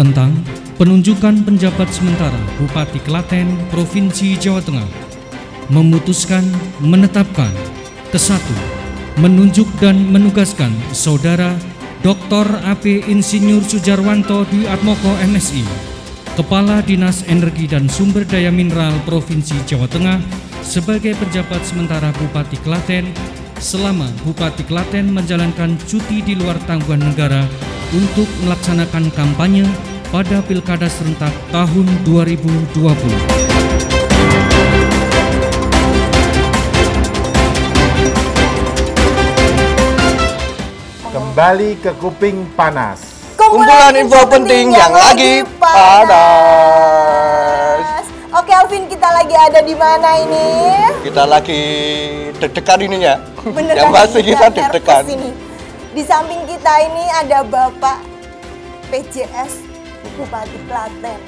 tentang penunjukan penjabat sementara Bupati Klaten Provinsi Jawa Tengah memutuskan menetapkan kesatu menunjuk dan menugaskan saudara Dr. AP Insinyur Sujarwanto Dwi Atmoko MSI Kepala Dinas Energi dan Sumber Daya Mineral Provinsi Jawa Tengah sebagai penjabat sementara Bupati Klaten selama Bupati Klaten menjalankan cuti di luar tanggungan negara untuk melaksanakan kampanye pada Pilkada serentak tahun 2020. Kembali ke kuping panas. Kumpulan info penting yang lagi panas. Oke Alvin, kita lagi ada di mana ini? Kita lagi deg-degan ininya. Beneran yang pasti kita deg-degan. Di samping kita ini ada Bapak PJS Bupati Klaten.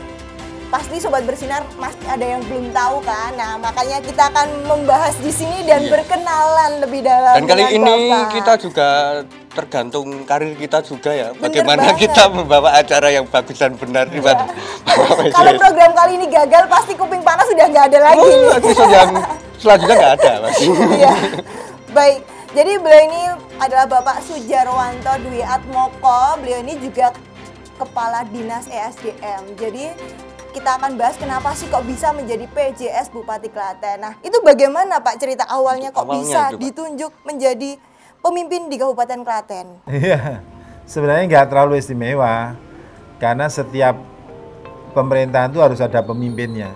Pasti sobat bersinar masih ada yang belum tahu kan. Nah, makanya kita akan membahas di sini dan Iya. berkenalan lebih dalam Dan kali ini Bapak. kita juga tergantung karir kita juga ya. Bener Bagaimana banget. kita membawa acara yang bagus dan benar di Iya. Kalau program kali ini gagal, pasti kuping panas sudah nggak ada lagi. Oh, episode yang selanjutnya nggak ada, Mas. Iya. Baik. Jadi beliau ini adalah Bapak Sujarwanto Dwi Atmoko. Beliau ini juga Kepala Dinas ESDM. Jadi kita akan bahas kenapa sih kok bisa menjadi PJS Bupati Klaten. Nah, itu bagaimana Pak cerita awalnya kok Awalnya bisa itu, Pak. ditunjuk menjadi pemimpin di Kabupaten Klaten? Iya, sebenarnya nggak terlalu istimewa karena setiap pemerintahan itu harus ada pemimpinnya.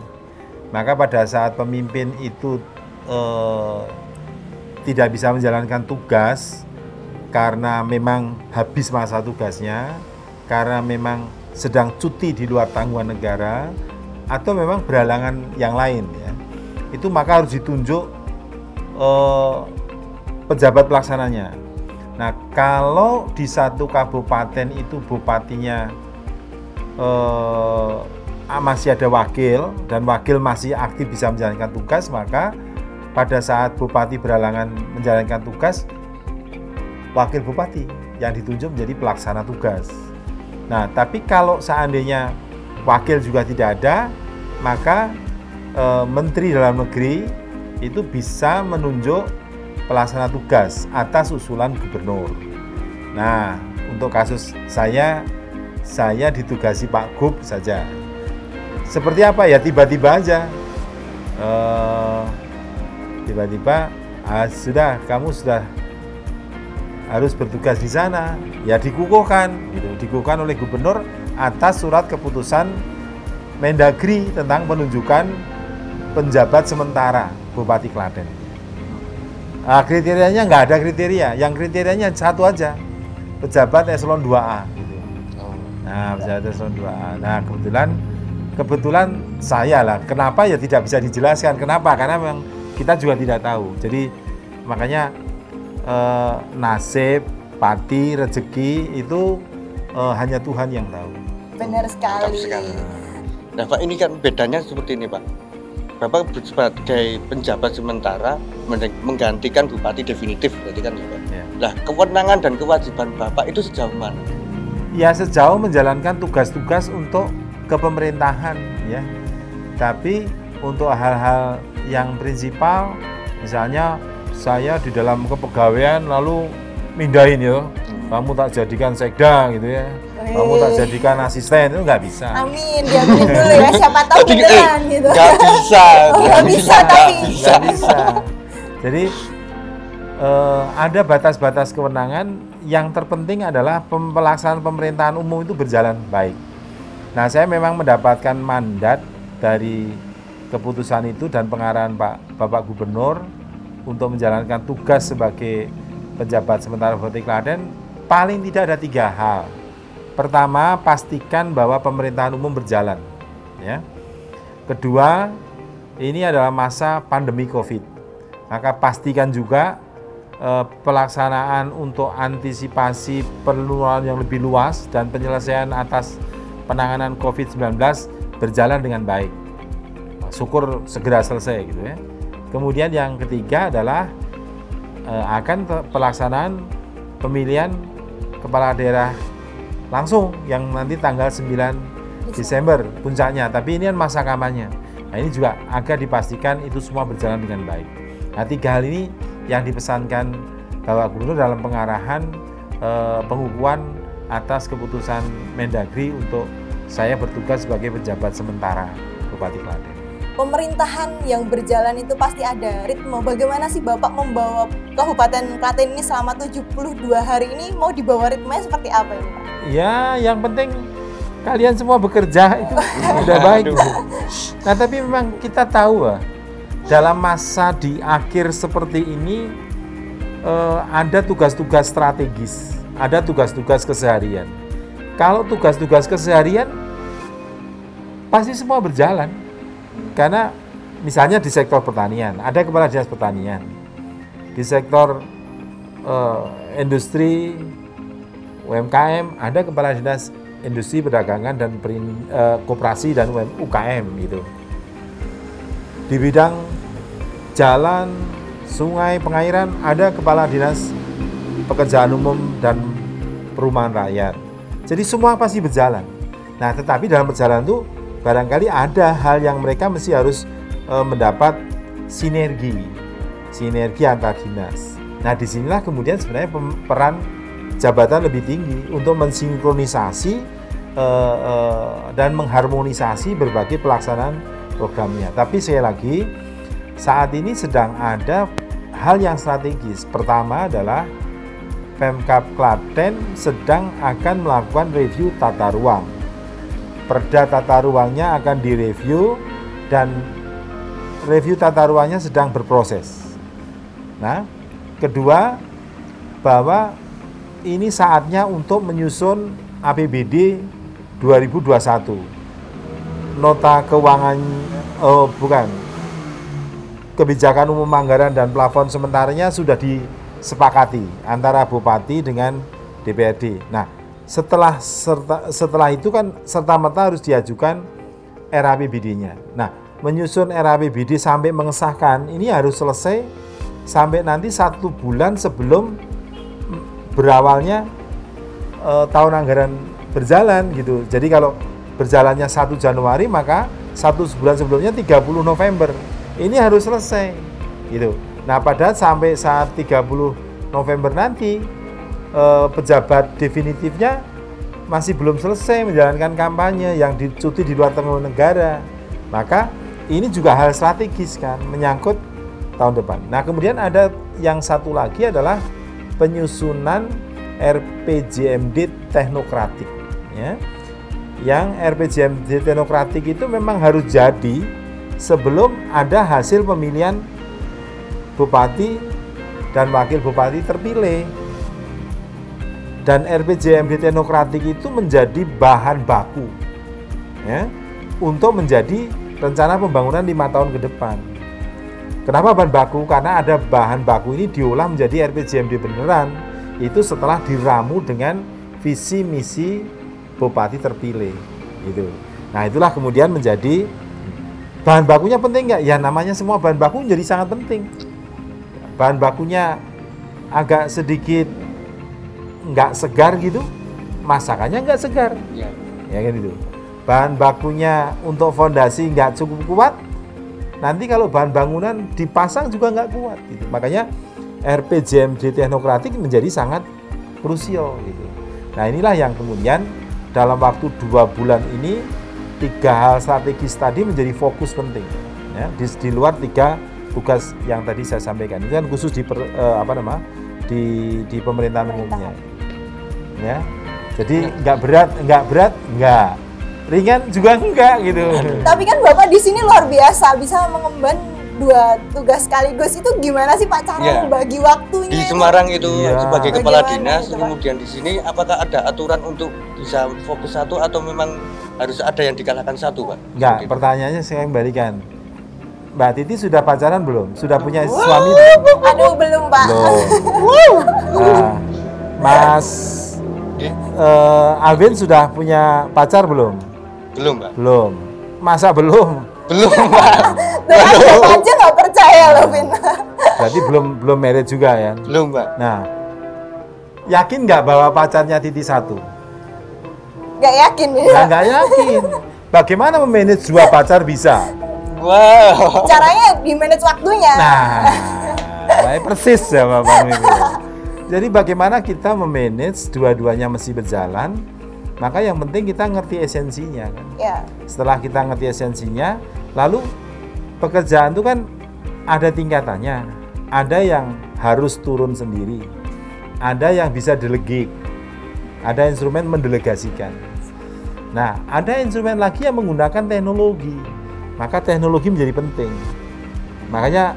Maka pada saat pemimpin itu eh, tidak bisa menjalankan tugas karena memang habis masa tugasnya, karena memang sedang cuti di luar tanggungan negara, atau memang berhalangan yang lain ya, itu maka harus ditunjuk eh, pejabat pelaksananya. Nah, kalau di satu kabupaten itu bupatinya eh, masih ada wakil dan wakil masih aktif bisa menjalankan tugas, maka pada saat bupati berhalangan menjalankan tugas, wakil bupati yang ditunjuk menjadi pelaksana tugas. Nah, tapi kalau seandainya wakil juga tidak ada, maka eh, Menteri Dalam Negeri itu bisa menunjuk pelaksana tugas atas usulan gubernur. Nah, untuk kasus saya, saya ditugasi Pak Gub saja. Seperti apa ya? Tiba-tiba aja, Eh, tiba-tiba ah, sudah kamu sudah harus bertugas di sana. Ya dikukuhkan, gitu, dikukuhkan oleh gubernur atas surat keputusan Mendagri tentang penunjukan penjabat sementara Bupati Klaten. Nah, kriterianya nggak ada kriteria, yang kriterianya satu aja, pejabat eselon 2A. Gitu. Nah, pejabat eselon 2A. Nah, kebetulan kebetulan saya lah. Kenapa ya tidak bisa dijelaskan? Kenapa? Karena memang kita juga tidak tahu. Jadi makanya eh, nasib, pati, rezeki itu eh, hanya Tuhan yang tahu. Benar sekali. sekali. Nah, Pak, ini kan bedanya seperti ini, Pak. Bapak sebagai penjabat sementara men- menggantikan bupati definitif berarti kan ya, Pak. Ya. Nah, kewenangan dan kewajiban Bapak itu sejauh mana? ya sejauh menjalankan tugas-tugas untuk kepemerintahan ya tapi untuk hal-hal yang prinsipal misalnya saya di dalam kepegawaian lalu mindahin ya kamu tak jadikan sekda gitu ya kamu tak jadikan asisten itu nggak bisa Amin, diaminin dulu ya. Siapa tahu beneran eh, gitu. Nggak bisa. Oh, nggak bisa, tapi. Nggak bisa. jadi eh, ada batas-batas kewenangan yang terpenting adalah pelaksanaan pemerintahan umum itu berjalan baik Nah, saya memang mendapatkan mandat dari keputusan itu dan pengarahan Pak Bapak Gubernur untuk menjalankan tugas sebagai penjabat sementara Bupati Klaten paling tidak ada tiga hal. Pertama, pastikan bahwa pemerintahan umum berjalan. Ya. Kedua, ini adalah masa pandemi COVID. Maka pastikan juga eh, pelaksanaan untuk antisipasi penularan yang lebih luas dan penyelesaian atas penanganan COVID-19 berjalan dengan baik. Syukur segera selesai gitu ya. Kemudian yang ketiga adalah eh, akan pelaksanaan pemilihan kepala daerah langsung yang nanti tanggal 9 Desember puncaknya. Tapi ini kan masa kampanye. Nah ini juga agar dipastikan itu semua berjalan dengan baik. Nah tiga hal ini yang dipesankan Bapak Gubernur dalam pengarahan eh, pengukuhan atas keputusan Mendagri untuk saya bertugas sebagai pejabat sementara Bupati Klaten. Pemerintahan yang berjalan itu pasti ada ritme. Bagaimana sih Bapak membawa Kabupaten Klaten ini selama 72 hari ini mau dibawa ritmenya seperti apa ini Pak? Ya, yang penting kalian semua bekerja itu sudah baik. Nah, tapi memang kita tahu lah, dalam masa di akhir seperti ini eh, ada tugas-tugas strategis, ada tugas-tugas keseharian. Kalau tugas-tugas keseharian pasti semua berjalan. Karena misalnya di sektor pertanian, ada kepala dinas pertanian. Di sektor eh, industri UMKM ada kepala dinas industri perdagangan dan perin, eh, koperasi dan UKM gitu. Di bidang jalan, sungai, pengairan ada kepala dinas pekerjaan umum dan perumahan rakyat. Jadi semua pasti berjalan. Nah, tetapi dalam perjalanan itu barangkali ada hal yang mereka mesti harus eh, mendapat sinergi, sinergi antar dinas. Nah, di sinilah kemudian sebenarnya peran jabatan lebih tinggi untuk mensinkronisasi eh, eh, dan mengharmonisasi berbagai pelaksanaan programnya. Tapi sekali lagi saat ini sedang ada hal yang strategis. Pertama adalah Pemkap Klaten sedang akan melakukan review tata ruang. Perda tata ruangnya akan direview dan review tata ruangnya sedang berproses. Nah, kedua bahwa ini saatnya untuk menyusun APBD 2021. Nota keuangan oh bukan. Kebijakan umum anggaran dan plafon sementaranya sudah disepakati antara bupati dengan DPRD. Nah, setelah serta, setelah itu kan serta merta harus diajukan RAPBD-nya. Nah, menyusun RAPBD sampai mengesahkan ini harus selesai sampai nanti satu bulan sebelum berawalnya eh, tahun anggaran berjalan gitu. Jadi kalau berjalannya 1 Januari maka satu bulan sebelumnya 30 November. Ini harus selesai gitu. Nah, pada sampai saat 30 November nanti eh, pejabat definitifnya masih belum selesai menjalankan kampanye yang dicuti di luar negara. Maka ini juga hal strategis kan menyangkut tahun depan. Nah, kemudian ada yang satu lagi adalah penyusunan RPJMD teknokratik ya. Yang RPJMD teknokratik itu memang harus jadi sebelum ada hasil pemilihan bupati dan wakil bupati terpilih. Dan RPJMD teknokratik itu menjadi bahan baku ya untuk menjadi rencana pembangunan lima tahun ke depan. Kenapa bahan baku? Karena ada bahan baku ini diolah menjadi RPJMD beneran. Itu setelah diramu dengan visi misi bupati terpilih. Gitu. Nah itulah kemudian menjadi bahan bakunya penting nggak? Ya namanya semua bahan baku menjadi sangat penting. Bahan bakunya agak sedikit nggak segar gitu, masakannya nggak segar. Ya. Ya kan itu. Bahan bakunya untuk fondasi nggak cukup kuat, nanti kalau bahan bangunan dipasang juga nggak kuat gitu. Makanya RPJMD teknokratik menjadi sangat krusial gitu. Nah inilah yang kemudian dalam waktu dua bulan ini tiga hal strategis tadi menjadi fokus penting ya di, di luar tiga tugas yang tadi saya sampaikan itu kan khusus di per, eh, apa nama di di pemerintahan umumnya ya jadi nggak berat nggak berat nggak ringan juga enggak gitu Tapi kan Bapak di sini luar biasa bisa mengemban dua tugas sekaligus itu gimana sih Pak cara Iya. membagi waktunya? Di? Semarang itu Iya. sebagai kepala Bagaimana dinas, itu, kemudian di sini apakah ada aturan untuk bisa fokus satu atau memang harus ada yang dikalahkan satu, Pak? Enggak, Seperti itu. pertanyaannya saya kembalikan. Mbak Titi sudah pacaran belum? Sudah punya suami belum? Aduh belum Pak. Belum. Nah, Mas Di- eh, Alvin sudah punya pacar belum? Belum, Pak. Belum. Masa belum? Belum, kan Bapak aja nggak percaya loh Vin. Berarti belum belum married juga ya. Belum, Pak. Nah, yakin nggak bahwa pacarnya Titi satu? Nggak yakin ya? Nah, nggak yakin. Bagaimana memanage dua pacar bisa? Wow. Caranya di manage waktunya. Nah, baik persis ya Bapak Ibu. Jadi bagaimana kita memanage dua-duanya mesti berjalan, maka yang penting kita ngerti esensinya kan. Ya, Setelah kita ngerti esensinya, lalu pekerjaan itu kan ada tingkatannya. Ada yang harus turun sendiri. Ada yang bisa delegate. Ada instrumen mendelegasikan. Nah, ada instrumen lagi yang menggunakan teknologi. Maka teknologi menjadi penting. Makanya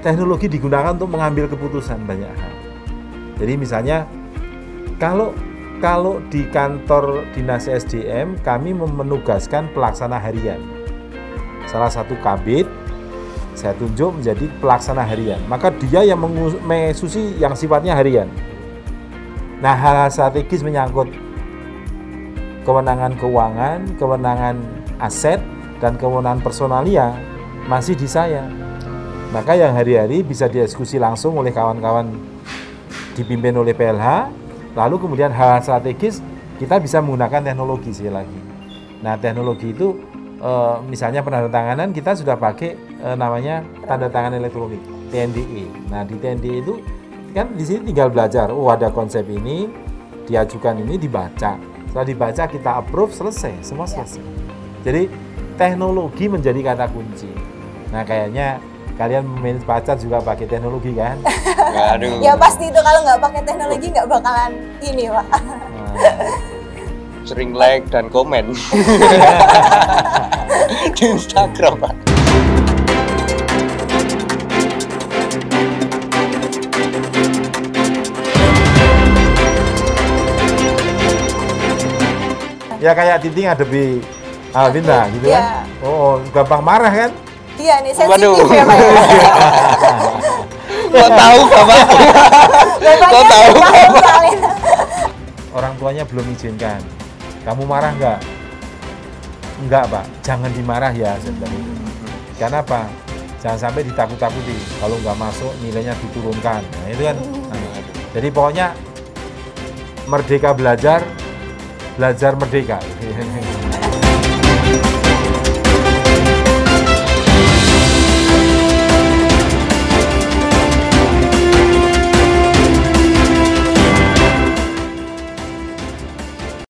teknologi digunakan untuk mengambil keputusan banyak hal. Jadi misalnya kalau kalau di kantor dinas SDM kami menugaskan pelaksana harian. Salah satu kabit saya tunjuk menjadi pelaksana harian. Maka dia yang mengus- mengeksekusi yang sifatnya harian. Nah, hal-hal strategis menyangkut kewenangan keuangan, kewenangan aset, dan kewenangan personalia masih di saya. Maka yang hari-hari bisa dieksekusi langsung oleh kawan-kawan dipimpin oleh PLH, lalu kemudian hal strategis kita bisa menggunakan teknologi sekali lagi. Nah, teknologi itu eh, misalnya penandatanganan kita sudah pakai eh, namanya tanda tangan elektronik TNDE. Nah, di TNDE itu kan di sini tinggal belajar. Oh, ada konsep ini, diajukan ini dibaca. Setelah dibaca kita approve selesai, semua selesai. Jadi teknologi menjadi kata kunci. Nah, kayaknya kalian memanage pacar juga pakai teknologi kan? Aduh. ya pasti itu kalau nggak pakai teknologi nggak bakalan ini pak. Nah, Sering like dan komen di Instagram, Pak. ya kayak Titing ngadepi Alvinda gitu Iya. kan? Oh, gampang marah kan? Iya nih Waduh. sensitif ya pak. ya. Kok tahu, Bapak? Kok tahu? Orang tuanya belum izinkan. Kamu marah nggak? Enggak, Pak. Jangan dimarah ya, saya bilang gitu. Karena apa? Jangan sampai ditakut-takuti. Kalau nggak masuk, nilainya diturunkan. Nah, itu kan. Nah, jadi pokoknya merdeka belajar, belajar merdeka.